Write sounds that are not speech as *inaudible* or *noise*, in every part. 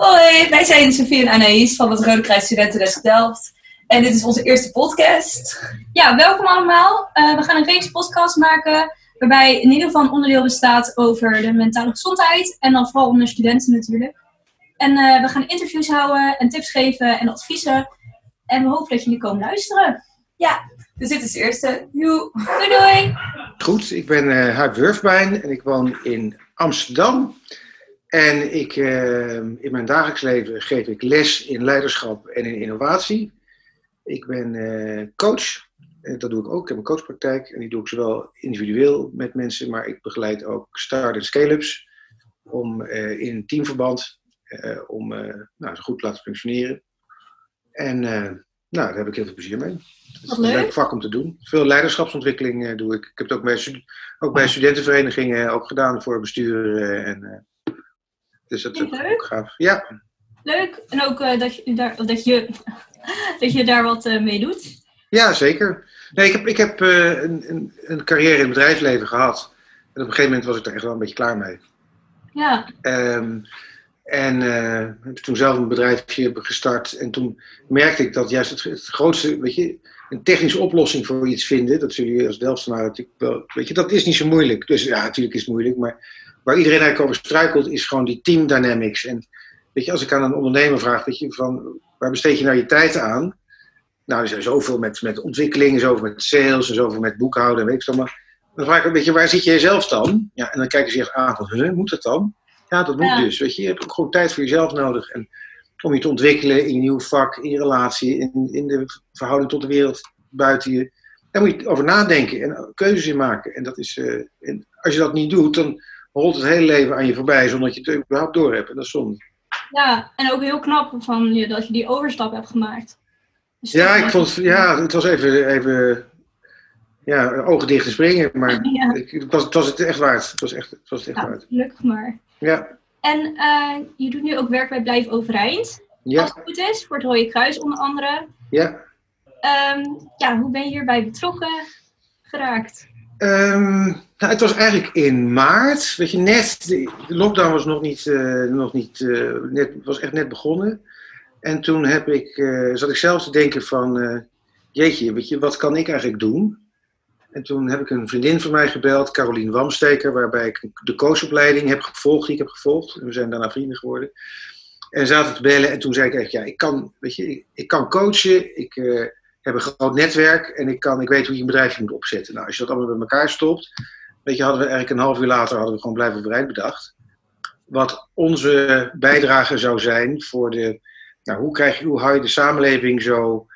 Hoi, wij zijn Sofie en Anaïs van het Rode Kruis Studentendesk Delft. En dit is onze eerste podcast. Ja, welkom allemaal. Uh, we gaan een reeks podcast maken waarbij in ieder geval onderdeel bestaat over de mentale gezondheid. En dan vooral onder studenten natuurlijk. En uh, we gaan interviews houden en tips geven en adviezen. En we hopen dat jullie komen luisteren. Ja, dus dit is de eerste. Doei doei! Goed, ik ben uh, Huip Wurfbein en ik woon in Amsterdam. En ik, uh, in mijn dagelijks leven geef ik les in leiderschap en in innovatie. Ik ben uh, coach, en dat doe ik ook. Ik heb een coachpraktijk en die doe ik zowel individueel met mensen, maar ik begeleid ook start- en scale-ups om uh, in teamverband om nou, zo goed te laten functioneren. En nou, daar heb ik heel veel plezier mee. Wat leuk. een leuk vak om te doen. Veel leiderschapsontwikkeling doe ik. Ik heb het ook bij, ook bij studentenverenigingen ook gedaan voor bestuur en dus dat is ook, gaaf. Ja. Leuk. En ook uh, dat, je daar, dat, je, *laughs* dat je daar wat uh, mee doet. Ja, zeker. Nee, ik heb, ik heb uh, een, een, een, carrière in het bedrijfsleven gehad. En op een gegeven moment was ik daar echt wel een beetje klaar mee. Ja. Um, en heb toen zelf een bedrijfje gestart. En toen merkte ik dat juist het, het, grootste, weet je, een technische oplossing voor iets vinden, dat zullen jullie als Delftenaar natuurlijk wel, weet je, dat is niet zo moeilijk. Dus ja, natuurlijk is het moeilijk, maar waar iedereen eigenlijk over struikelt, is gewoon die team dynamics. En weet je, als ik aan een ondernemer vraag, weet je, van waar besteed je nou je tijd aan? Nou, er zijn zoveel met, met ontwikkeling, zoveel met sales en zoveel met boekhouden, weet ik zo maar. Dan vraag ik, weet je, waar zit je zelf dan? Ja, en dan kijken ze echt aan van, huh, moet dat dan? Ja, dat moet ja. dus. Weet je, je hebt ook gewoon tijd voor jezelf nodig. En om je te ontwikkelen in je nieuw vak, in je relatie, in, in de verhouding tot de wereld buiten je. Daar moet je over nadenken en keuzes in maken. En, dat is, uh, en als je dat niet doet, dan rolt het hele leven aan je voorbij zonder dat je het überhaupt door hebt. En dat is zonde. Ja, en ook heel knap van je dat je die overstap hebt gemaakt. Dus ja, ik vond, ja, het was even, even ja, ogen dicht te springen, maar *laughs* ja. ik, het, was, het was het echt waard. Het was, echt, het was het echt ja, waard. Gelukkig maar. Ja. En uh, je doet nu ook werk bij Blijf Overeind. Ja. Als het goed is, voor het Rode Kruis onder andere. Ja. Um, ja, hoe ben je hierbij betrokken geraakt? Um, nou, het was eigenlijk in maart. Weet je, net, de, lockdown was nog niet, uh, nog niet uh, net, was echt net begonnen. En toen heb ik, uh, zat ik zelf te denken van, jeetje, weet je, wat kan ik eigenlijk doen? En toen heb ik een vriendin van mij gebeld, Carolien Wamsteker, waarbij ik de coachopleiding heb gevolgd, die ik heb gevolgd. We zijn daarna vrienden geworden. En zaten te bellen en toen zei ik echt, ja, ik kan, weet je, ik, ik kan coachen, ik heb een groot netwerk en ik, kan, ik weet hoe je een bedrijfje moet opzetten. Nou, als je dat allemaal bij elkaar stopt, weet je, hadden we eigenlijk een half uur later hadden we gewoon blijven bereid bedacht. Wat onze bijdrage zou zijn voor de, nou, hoe, krijg je, hoe hou je de samenleving zo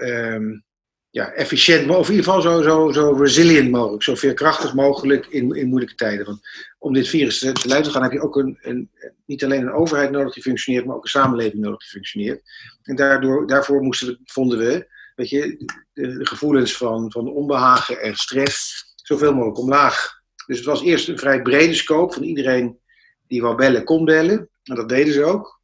um, ja, efficiënt, of in ieder geval zo, zo, zo resilient mogelijk, zo veerkrachtig mogelijk in, in moeilijke tijden. Want om dit virus te, te luiden gaan heb je ook een, een, niet alleen een overheid nodig die functioneert, maar ook een samenleving nodig die functioneert. En daardoor, daarvoor moesten we, vonden we, weet je, de, de gevoelens van, van onbehagen en stress zoveel mogelijk omlaag. Dus het was eerst een vrij brede scope van iedereen die wou bellen, kon bellen. En dat deden ze ook.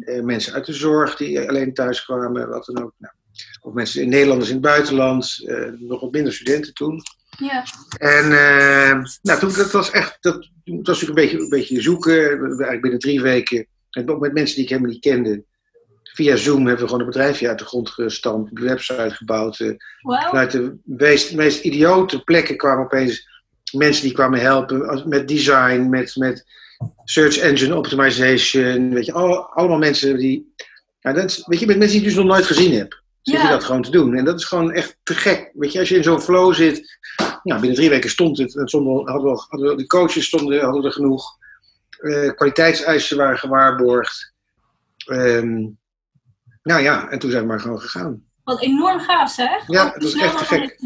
Eh, mensen uit de zorg die alleen thuis kwamen, wat dan ook. Nou, of mensen in Nederlanders in het buitenland, uh, nog wat minder studenten toen. Ja. En uh, nou, toen, dat was echt, dat, dat was natuurlijk een beetje, een beetje zoeken. Eigenlijk binnen drie weken, en ook met mensen die ik helemaal niet kende. Via Zoom hebben we gewoon een bedrijfje uit de grond gestampt, een website gebouwd. Wow. Vanuit de meest, meest idiote plekken kwamen opeens mensen die kwamen helpen met design, met, met search engine optimization. Weet je, all, allemaal mensen die. Nou, dat is, weet je, met mensen die ik dus nog nooit gezien heb zit je dat gewoon te doen. En dat is gewoon echt te gek. Weet je, als je in zo'n flow zit, nou, binnen drie weken stond het. En stonden, hadden we, hadden we, de coaches stonden, hadden er genoeg. Uh, kwaliteitseisen waren gewaarborgd. Um, nou ja, en toen zijn we maar gewoon gegaan. Wat enorm gaaf zeg. Ja, het was echt gek.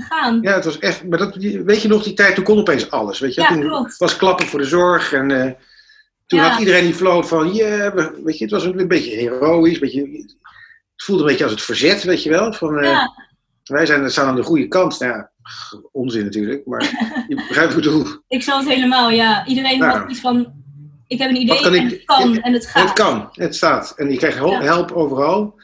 Ja, het was echt. Maar dat, weet je nog, die tijd toen kon opeens alles. Weet je, ja, toen klopt. was klappen voor de zorg. En uh, toen Ja. had iedereen die flow van, yeah, weet je, het was een, een beetje. Een beetje, het voelde een beetje als het verzet, weet je wel. Van, uh, Ja. Wij zijn, staan aan de goede kant. Nou ja, onzin natuurlijk, maar je *laughs* begrijpt wat ik bedoel. Ik snap het helemaal, ja. Iedereen Ja. had iets van, ik heb een idee kan en ik- het kan Ja, en het gaat. Het kan, het staat. En je krijgt hel- Ja. help overal.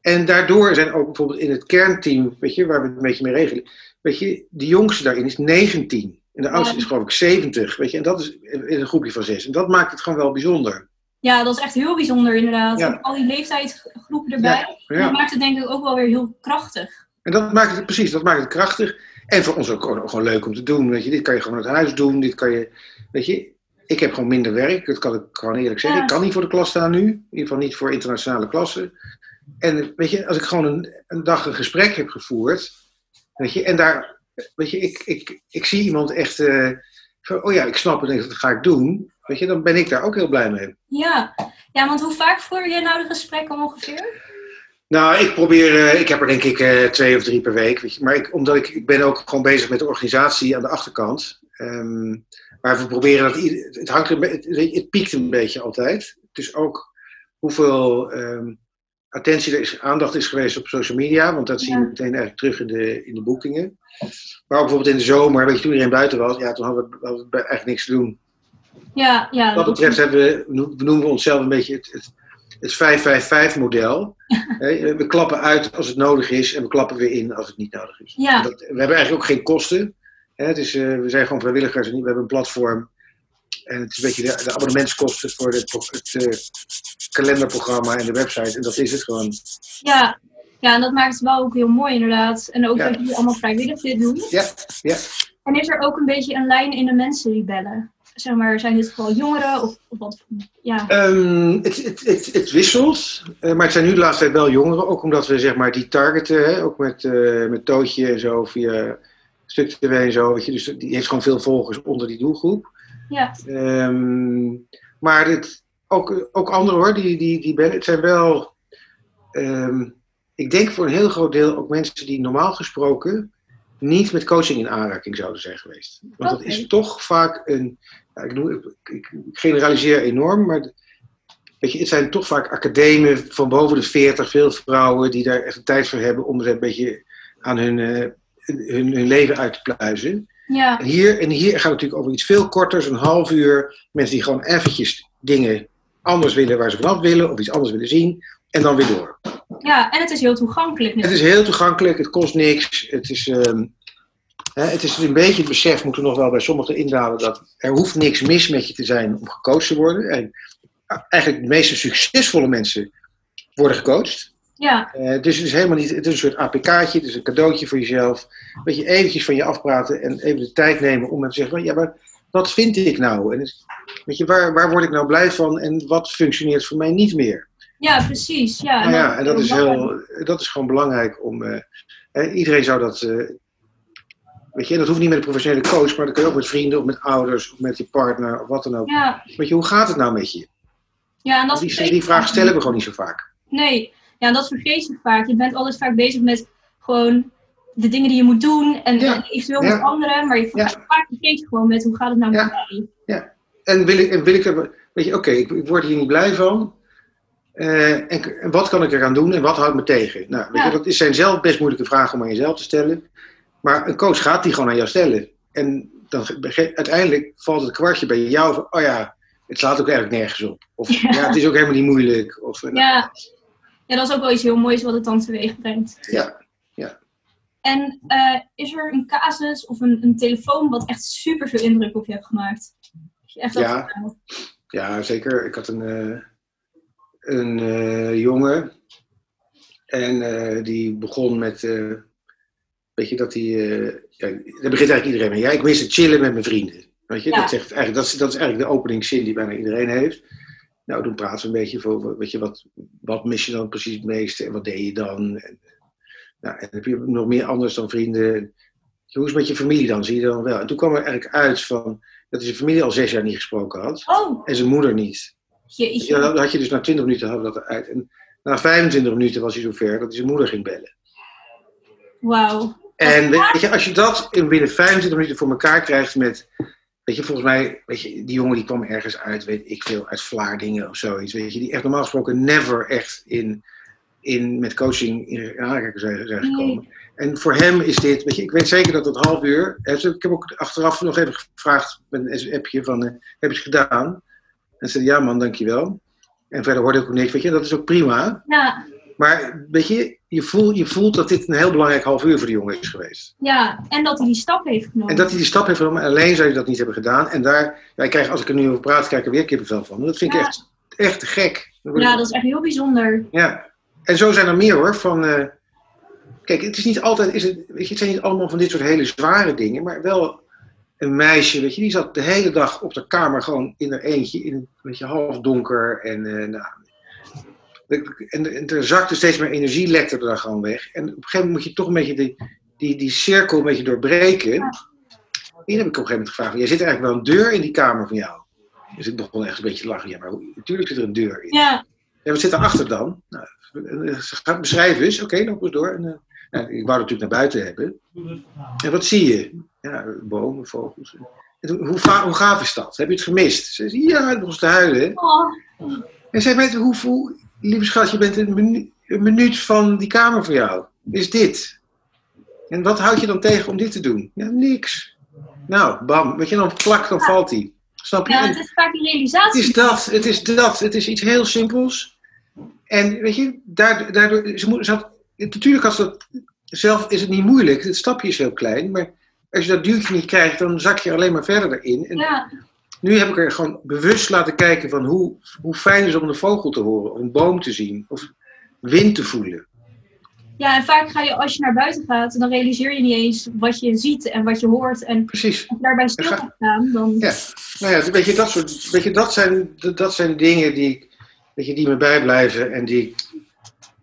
En daardoor zijn ook bijvoorbeeld in het kernteam, weet je, waar we het een beetje mee regelen. Weet je, de jongste daarin is 19. En de oudste Ja. is geloof ik 70. Weet je, en dat is in een groepje van zes. En dat maakt het gewoon wel bijzonder. Ja, dat is echt heel bijzonder inderdaad. Ja. Al die leeftijdsgroepen erbij. Ja. Dat maakt het denk ik ook wel weer heel krachtig. En dat maakt het precies, dat maakt het krachtig. En voor ons ook gewoon, gewoon leuk om te doen. Weet je, dit kan je gewoon uit huis doen. Dit kan je, weet je, ik heb gewoon minder werk. Dat kan ik gewoon eerlijk zeggen. Ja. Ik kan niet voor de klas staan nu. In ieder geval niet voor internationale klassen. En weet je, als ik gewoon een, een dag een gesprek heb gevoerd. Weet je, en daar, weet je, ik, ik, ik zie iemand echt. eh, van, oh ja, ik snap het, dat ga ik doen. Weet je, dan ben ik daar ook heel blij mee. Ja. ja, want hoe vaak voer je nou de gesprekken ongeveer? Nou, ik probeer, eh, ik heb er denk ik eh, twee of drie per week. Weet je. Maar ik, omdat ik, ik ben ook gewoon bezig met de organisatie aan de achterkant. Ehm, maar we proberen dat, het, hangt het, het piekt een beetje altijd. Is ook hoeveel ehm, attentie is, aandacht is geweest op social media. Want dat zien we Ja. meteen eigenlijk terug in de, in de boekingen. Maar ook bijvoorbeeld in de zomer, weet je, toen iedereen buiten was, ja, toen hadden we, hadden we eigenlijk niks te doen. Ja, ja. Wat dat betreft hebben we, noemen we onszelf een beetje het, het, het 5-5-5-model. *laughs* Hè, we klappen uit als het nodig is en we klappen weer in als het niet nodig is. Ja. Dat, we hebben eigenlijk ook geen kosten. Hè, het is, eh, we zijn gewoon vrijwilligers en we hebben een platform. En het is een beetje de, de abonnementskosten voor het, het eh, kalenderprogramma en de website. En dat is het gewoon. Ja. ja, en dat maakt het wel ook heel mooi inderdaad. En ook Ja. dat jullie allemaal vrijwillig dit doen. Ja, ja. En is er ook een beetje een lijn in de mensen die bellen? Zeg maar, zijn dit vooral jongeren of, of wat? Ja. Ehm, het, het, het, het wisselt, eh, maar het zijn nu de laatste tijd wel jongeren. Ook omdat we zeg maar die targeten, hè, ook met, eh, met Tootje en zo, via Stuk TV en zo. Weet je, dus die heeft gewoon veel volgers onder die doelgroep. Ja. Ehm, maar het, ook, ook anderen hoor, die, die, die bellen. Het zijn wel, ehm, ik denk voor een heel groot deel ook mensen die normaal gesproken niet met coaching in aanraking zouden zijn geweest. Want dat is toch vaak een, ja, ik, noem, ik, ik generaliseer enorm, maar weet je, het zijn toch vaak academen van boven de 40, veel vrouwen die daar echt een tijd voor hebben om er een beetje aan hun, eh, hun, hun leven uit te pluizen. Ja. En hier, en hier gaat het natuurlijk over iets veel korters, een half uur. Mensen die gewoon eventjes dingen anders willen waar ze vanaf willen, of iets anders willen zien, en dan weer door. ja, en het is heel toegankelijk. Het is heel toegankelijk, het kost niks. Het is, ehm, hè, het is een beetje het besef, moeten we nog wel bij sommigen indalen, dat er hoeft niks mis met je te zijn om gecoacht te worden. En eigenlijk de meeste succesvolle mensen worden gecoacht. Ja, dus het is helemaal niet, het is een soort APK'tje, het is een cadeautje voor jezelf. Weet je, eventjes van je afpraten en even de tijd nemen om te zeggen, ja, maar wat vind ik nou? En het- weet je, waar, waar word ik nou blij van en wat functioneert voor mij niet meer? ja, precies. Ja, Nou ja, en dat is, heel, dat is gewoon belangrijk om, eh, iedereen zou dat, eh, weet je, dat hoeft niet met een professionele coach, maar dat kun je ook met vrienden of met ouders of met je partner of wat dan ook. Ja, Weet je, hoe gaat het nou met je? ja, en dat Die, die vraag stellen we gewoon niet zo vaak. Nee, ja, en dat vergeet je vaak. Je bent altijd vaak bezig met gewoon de dingen die je moet doen en, Ja. en eventueel Ja. met anderen, maar je Ja. vaak vergeet je gewoon met hoe gaat het nou Ja. met mij. En wil ik, en wil ik er, weet je, oké, ik, ik word hier niet blij van. Eh, en, en wat kan ik eraan doen en wat houdt me tegen? Nou, weet Ja. je, dat is- zijn zelf best moeilijke vragen om aan jezelf te stellen. Maar een coach gaat die gewoon aan jou stellen. En dan, uiteindelijk valt het kwartje bij jou van, oh ja, het slaat ook eigenlijk nergens op. Of ja, Ja. het is ook helemaal niet moeilijk. Of, eh, Ja. Ja, dat is ook wel iets heel moois wat het dan teweeg brengt. ja. En eh, is er een casus of een, een telefoon wat echt super veel indruk op je hebt gemaakt? Je echt dat Ja. Ja, zeker. Ik had een, eh, een eh, jongen. En die begon met. weet je dat hij. ja, daar begint eigenlijk iedereen mee. Ja, ik wist het chillen met mijn vrienden. Weet je, Ja. dat, zegt eigenlijk, dat, is, dat is eigenlijk de openingszin die bijna iedereen heeft. Nou, toen praten we een beetje over. Weet je, wat, wat mis je dan precies het meeste en wat deed je dan? En, nou, en heb je nog meer anders dan vrienden? Hoe is het met je familie dan? Zie je dan wel? En toen kwam er eigenlijk uit van, dat hij zijn familie al zes jaar niet gesproken had. Oh, En zijn moeder niet. Ja, dan had je dus na 20 minuten hadden we dat eruit. En na 25 minuten was hij zover dat hij zijn moeder ging bellen. Wauw. En weet je, als je dat in binnen 25 minuten voor elkaar krijgt met. Weet je, volgens mij, weet je, die jongen die kwam ergens uit, weet ik veel, uit Vlaardingen of zoiets. Weet je, die echt normaal gesproken never echt in, in, met coaching in aanraking zijn, zijn gekomen. En voor hem is dit, weet je, ik weet zeker dat dat half uur. Ik heb ook achteraf nog even gevraagd met een appje van, eh, heb je het gedaan? En ze zei, ja man, dankjewel. En verder hoorde ik ook niks, weet je, dat is ook prima. Ja, Maar weet je, je voelt, je voelt dat dit een heel belangrijk half uur voor de jongen is geweest. ja, en dat hij die stap heeft genomen. En dat hij die stap heeft genomen, alleen zou je dat niet hebben gedaan. En daar, ja, ik krijg, als ik er nu over praat, krijg ik er weer kippenvel van. Dat vind ik echt, echt gek. Ja, dat is echt heel bijzonder. ja. En zo zijn er meer hoor. Van, eh, kijk, het is niet altijd, is het, weet je, het zijn niet allemaal van dit soort hele zware dingen, maar wel een meisje, weet je, die zat de hele dag op de kamer gewoon in haar eentje, in een beetje half donker. En, eh, nou, en, en er zakte steeds meer energie, lekte er dan gewoon weg. En op een gegeven moment moet je toch een beetje die, die, die cirkel een beetje doorbreken. En hier heb ik op een gegeven moment gevraagd, jij zit eigenlijk wel een deur in die kamer van jou. Dus ik begon echt een beetje te lachen. Ja, maar natuurlijk zit er een deur in. Ja, Ja, wat zit erachter dan? Nou, ze gaat beschrijven eens. Oké, loop eens door. En, eh, nou, ik wou het natuurlijk naar buiten hebben. En wat zie je? Ja, bomen, vogels. En hoe, hoe gaaf is dat? Heb je het gemist? Ze zei, ja, het begon te huilen. oh, En zei, hoe, hoe, lieve schat, je bent een, minu- een minuut van die kamer voor jou. Is dit? En wat houd je dan tegen om dit te doen? Ja, niks. Nou, bam. Weet je, dan klak, dan valt hij. Snap je? ja, het is vaak het realisatie. is dat, het is dat. Het is iets heel simpels. En weet je, daardoor, daardoor ze moet, ze had, natuurlijk als dat, zelf is het niet moeilijk, het stapje is heel klein, maar als je dat duwtje niet krijgt, dan zak je alleen maar verder erin. En Ja, nu heb ik er gewoon bewust laten kijken van hoe, hoe fijn het is om een vogel te horen, of een boom te zien, of wind te voelen. ja, en vaak ga je, als je naar buiten gaat, dan realiseer je niet eens wat je ziet en wat je hoort. En Precies. als je daarbij stil ga- gaat staan, dan... Ja, nou ja, weet je, dat, soort, weet je, dat, zijn, dat zijn dingen die, weet je, die me bijblijven en die, ik-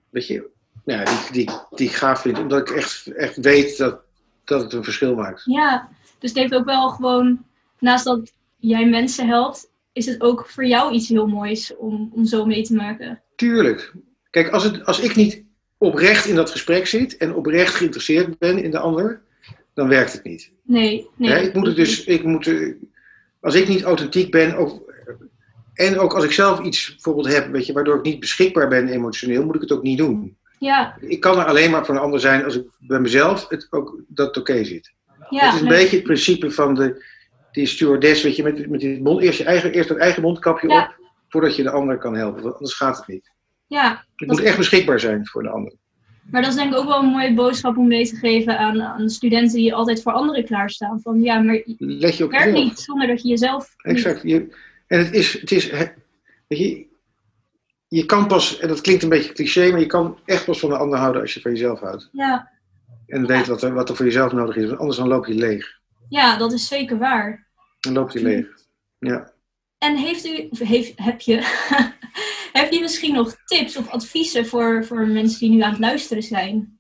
weet je, ja, die, die, die ik gaaf vind. Omdat ik echt, echt weet dat, dat het een verschil maakt. Ja, dus het heeft ook wel gewoon, naast dat jij mensen helpt, is het ook voor jou iets heel moois om, om zo mee te maken. Tuurlijk. Kijk, als, het, als ik niet oprecht in dat gesprek zit en oprecht geïnteresseerd ben in de ander, dan werkt het niet. Nee, nee. Hè, ik moet het dus, ik moet, als ik niet authentiek ben, ook, en ook als ik zelf iets bijvoorbeeld heb, weet je, waardoor ik niet beschikbaar ben emotioneel, moet ik het ook niet doen. Ja, Ik kan er alleen maar voor een ander zijn als ik bij mezelf het ook, dat het oké zit. ja. het is een nee. beetje het principe van de, die stewardess, weet je, met, met die mond, eerst, je eigen, eerst het eigen mondkapje Ja. op, voordat je de ander kan helpen, want anders gaat het niet. Ja, Dat- moet echt beschikbaar zijn voor de ander. maar dat is denk ik ook wel een mooie boodschap om mee te geven aan, aan studenten die altijd voor anderen klaarstaan. Van ja, maar het Let je op werkt niet zonder dat je jezelf... niet- Exact. Je, en het is, het is weet je, je kan pas, en dat klinkt een beetje cliché, maar je kan echt pas van de ander houden als je van jezelf houdt. Ja, En weet wat er, wat er voor jezelf nodig is, want anders dan loop je leeg. Ja, dat is zeker waar. Dan loop je leeg. Ja. En heeft u, of heeft, heb je, *laughs* heb je misschien nog tips of adviezen voor, voor mensen die nu aan het luisteren zijn?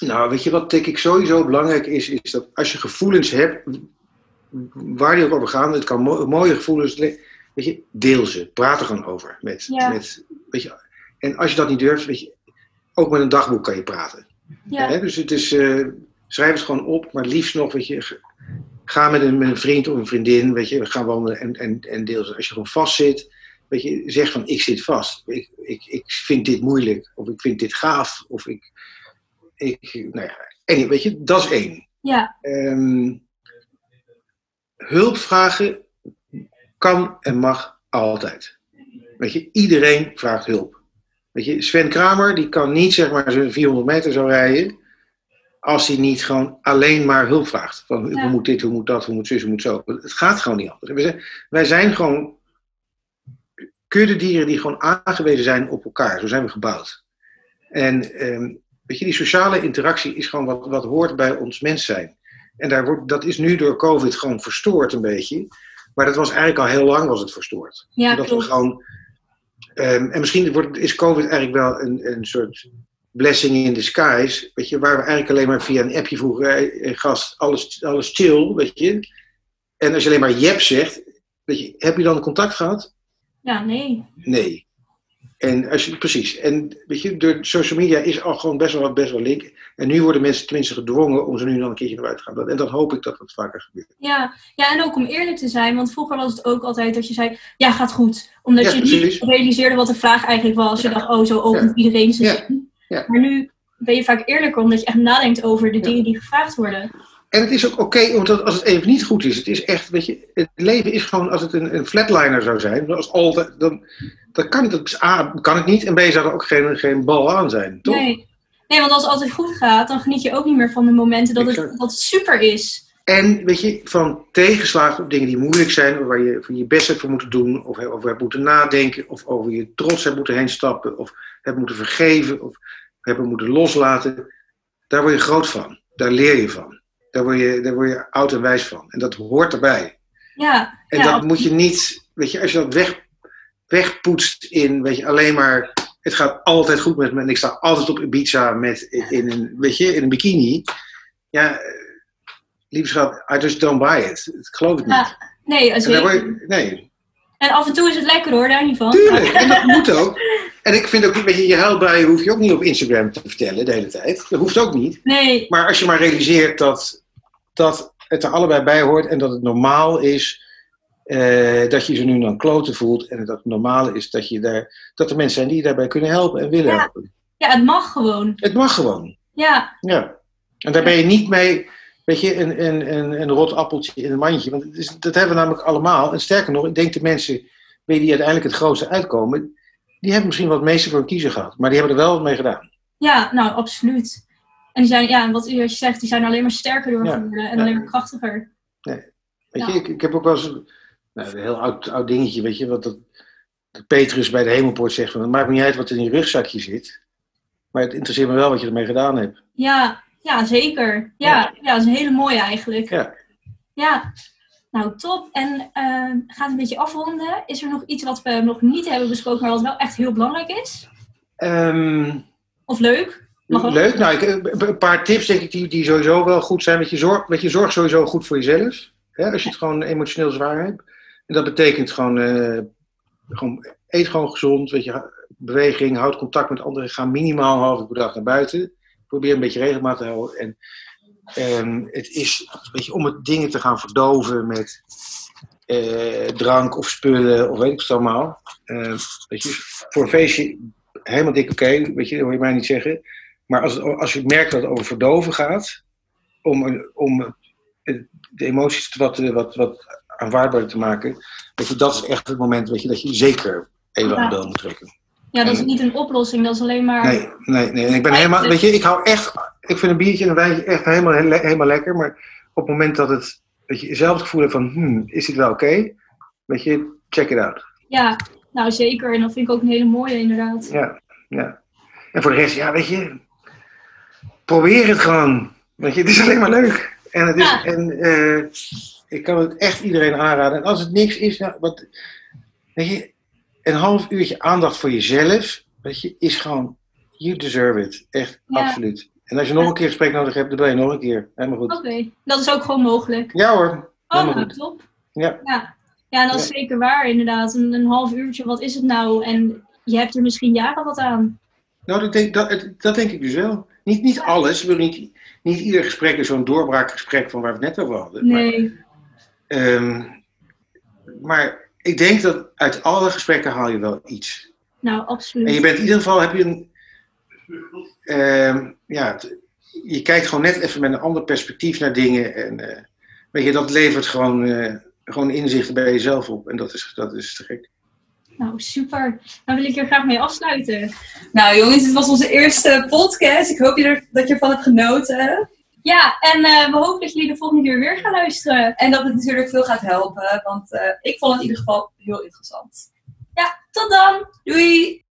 Nou, weet je wat denk ik sowieso belangrijk is, is dat als je gevoelens hebt, waar die ook over gaan, het kan mo- mooie gevoelens, le- weet je, deel ze. Praat er gewoon over. Met, Ja. met, weet je, en als je dat niet durft, weet je, ook met een dagboek kan je praten. Ja, dus het is, eh, schrijf het gewoon op, maar liefst nog, weet je, ga met een, met een vriend of een vriendin, weet je, ga wandelen en, en, en deel ze. Als je gewoon vast zit, weet je, zeg van ik zit vast, ik, ik, ik vind dit moeilijk, of ik vind dit gaaf, of ik, ik nou ja, en, weet je, dat is één. ja, Ehm, hulp vragen kan en mag altijd. Weet je, iedereen vraagt hulp. Weet je, Sven Kramer die kan niet zeg maar zo'n 400 meter zo rijden als hij niet gewoon alleen maar hulp vraagt. Van Ja. hoe moet dit, hoe moet dat, hoe moet zus, hoe moet zo. Het gaat gewoon niet anders. Wij zijn, wij zijn gewoon kuddedieren die gewoon aangewezen zijn op elkaar. Zo zijn we gebouwd. En ehm, weet je, die sociale interactie is gewoon wat, wat hoort bij ons mens zijn. En daar wordt, dat is nu door COVID gewoon verstoord een beetje. Maar dat was eigenlijk al heel lang was het verstoord. ja dat we gewoon, ehm, en misschien wordt, is COVID eigenlijk wel een, een soort blessing in disguise. Weet je, waar we eigenlijk alleen maar via een appje vroegen, gast, alles, alles chill, weet je. En als je alleen maar jep zegt, weet je, heb je dan contact gehad? Ja, nee. Nee. En als je, precies. En weet je, door social media is al gewoon best wel, best wel link. En nu worden mensen tenminste gedwongen om ze nu dan een keertje naar buiten te gaan. En dan hoop ik dat dat vaker gebeurt. Ja. ja, en ook om eerlijk te zijn, want vroeger was het ook altijd dat je zei, ja, gaat goed. Omdat Ja, je niet realiseerde wat de vraag eigenlijk was. Je Ja. dacht, oh, zo opent Ja. iedereen zijn Ja. zin. Ja. Maar nu ben je vaak eerlijker, omdat je echt nadenkt over de Ja. dingen die gevraagd worden. En het is ook oké, omdat als het even niet goed is. Het is echt, weet je, het leven is gewoon als het een, een flatliner zou zijn. Als altijd, dan, dan kan het, A, kan het niet. En B, zou er ook geen, geen bal aan zijn. Toch? Nee. nee, want als het altijd goed gaat, dan geniet je ook niet meer van de momenten dat, het, dat het super is. En weet je, van tegenslagen op dingen die moeilijk zijn, of waar je voor je best hebt voor moeten doen, of over hebt moeten nadenken, of over je trots hebt moeten heen stappen, of hebt moeten vergeven, of hebben moeten loslaten, daar word je groot van. Daar leer je van. Daar word je, daar word je oud en wijs van. En dat hoort erbij. Ja, En ja, dat moet je niet, weet je, als je dat weg, wegpoetst in, weet je, alleen maar, het gaat altijd goed met me en ik sta altijd op Ibiza met, in een, weet je, in een bikini. Ja, schat, I just don't buy it. Ik geloof het niet. Ja, nee, als je, je, nee, en af en toe is het lekker hoor, daar niet van. tuurlijk. *laughs* En dat moet ook. En ik vind ook, weet je, je huilbuien hoef je ook niet op Instagram te vertellen de hele tijd. Dat hoeft ook niet. Nee, Maar als je maar realiseert dat, dat het er allebei bij hoort en dat het normaal is eh, dat je ze nu dan kloten voelt. En dat het normaal is dat, je daar, dat er mensen zijn die je daarbij kunnen helpen en willen Ja. helpen. ja, het mag gewoon. Het mag gewoon. Ja, Ja. En daar ben je niet mee, weet je, een, een, een, een rot appeltje in een mandje. Want is, dat hebben we namelijk allemaal. En sterker nog, ik denk de mensen die uiteindelijk het grootste uitkomen, die hebben misschien wat meeste voor een kiezer gehad. Maar die hebben er wel wat mee gedaan. ja, nou, absoluut. En die zijn, ja, wat u zegt, die zijn alleen maar sterker door Ja, en ja. alleen maar krachtiger. Weet Ja. je, ik, ik heb ook wel eens een, nou, een heel oud, oud dingetje, weet je, wat dat, dat Petrus bij de hemelpoort zegt van, het maakt me niet uit wat er in je rugzakje zit, maar het interesseert me wel wat je ermee gedaan hebt. Ja, ja, zeker. Ja, ja. dat is een hele mooie eigenlijk. Ja. Ja. Nou, top. En eh, gaat een beetje afronden. Is er nog iets wat we nog niet hebben besproken, maar wat wel echt heel belangrijk is? Ehm, Of leuk? Leuk, nou, ik, een een paar tips denk ik die, die sowieso wel goed zijn, weet je, zorg, weet je, zorg sowieso goed voor jezelf, hè, als je het gewoon emotioneel zwaar hebt. En dat betekent gewoon, eh, gewoon eet gewoon gezond, weet je, beweging, houd contact met anderen, ga minimaal een per dag naar buiten. Probeer een beetje regelmaat te houden. En ehm, het is, weet je, om het dingen te gaan verdoven met eh, drank of spullen of weet ik wat allemaal. Eh, weet je, voor een feestje helemaal dik oké, weet je, dat hoor je mij niet zeggen. Maar als, als je merkt dat het over verdoven gaat, om, om de emoties wat, wat, wat aanvaardbaarder te maken, weet je, dat is echt het moment weet je, dat je zeker even aan de bel moet trekken. Ja, dat is niet een oplossing. Dat is alleen maar... Nee, nee, nee. En ik ben helemaal, weet je, ik hou echt, ik vind een biertje en een wijntje echt helemaal, helemaal lekker. Maar op het moment dat het, dat je zelf het gevoel hebt van, hmm, is dit wel oké? Weet je, check it out. Ja, nou zeker. En dat vind ik ook een hele mooie inderdaad. Ja, ja. En voor de rest, ja, weet je, probeer het gewoon. Weet je, het is alleen maar leuk. En, het is, Ja. en eh, ik kan het echt iedereen aanraden. En als het niks is, nou, wat, weet je, een half uurtje aandacht voor jezelf, weet je, is gewoon, you deserve it. Echt, Ja. absoluut. En als je nog een keer gesprek nodig hebt, dan ben je nog een keer. Helemaal goed. Oké, dat is ook gewoon mogelijk. Ja hoor, Oh, nou, top. Ja. Ja, ja dat is zeker waar inderdaad. Een, een half uurtje, wat is het nou? En je hebt er misschien jaren wat aan. Nou, dat denk, dat, dat denk ik dus wel. Niet, niet alles, niet, niet ieder gesprek is zo'n doorbraakgesprek van waar we het net over hadden. Maar- Nee, Ehm, maar ik denk dat uit alle gesprekken haal je wel iets. nou En absoluut. je bent in ieder geval, heb je een, ehm, ja, je kijkt gewoon net even met een ander perspectief naar dingen. En eh, weet je, dat levert gewoon, eh, gewoon inzichten bij jezelf op. En dat is, dat is te gek. Nou, super. Daar wil ik er graag mee afsluiten. Nou jongens, dit was onze eerste podcast. Ik hoop je er, dat je ervan hebt genoten. Ja, en eh, we hopen dat jullie de volgende keer weer gaan luisteren. En dat het natuurlijk veel gaat helpen. Want eh, ik vond het in ieder geval heel interessant. Ja, tot dan! Doei!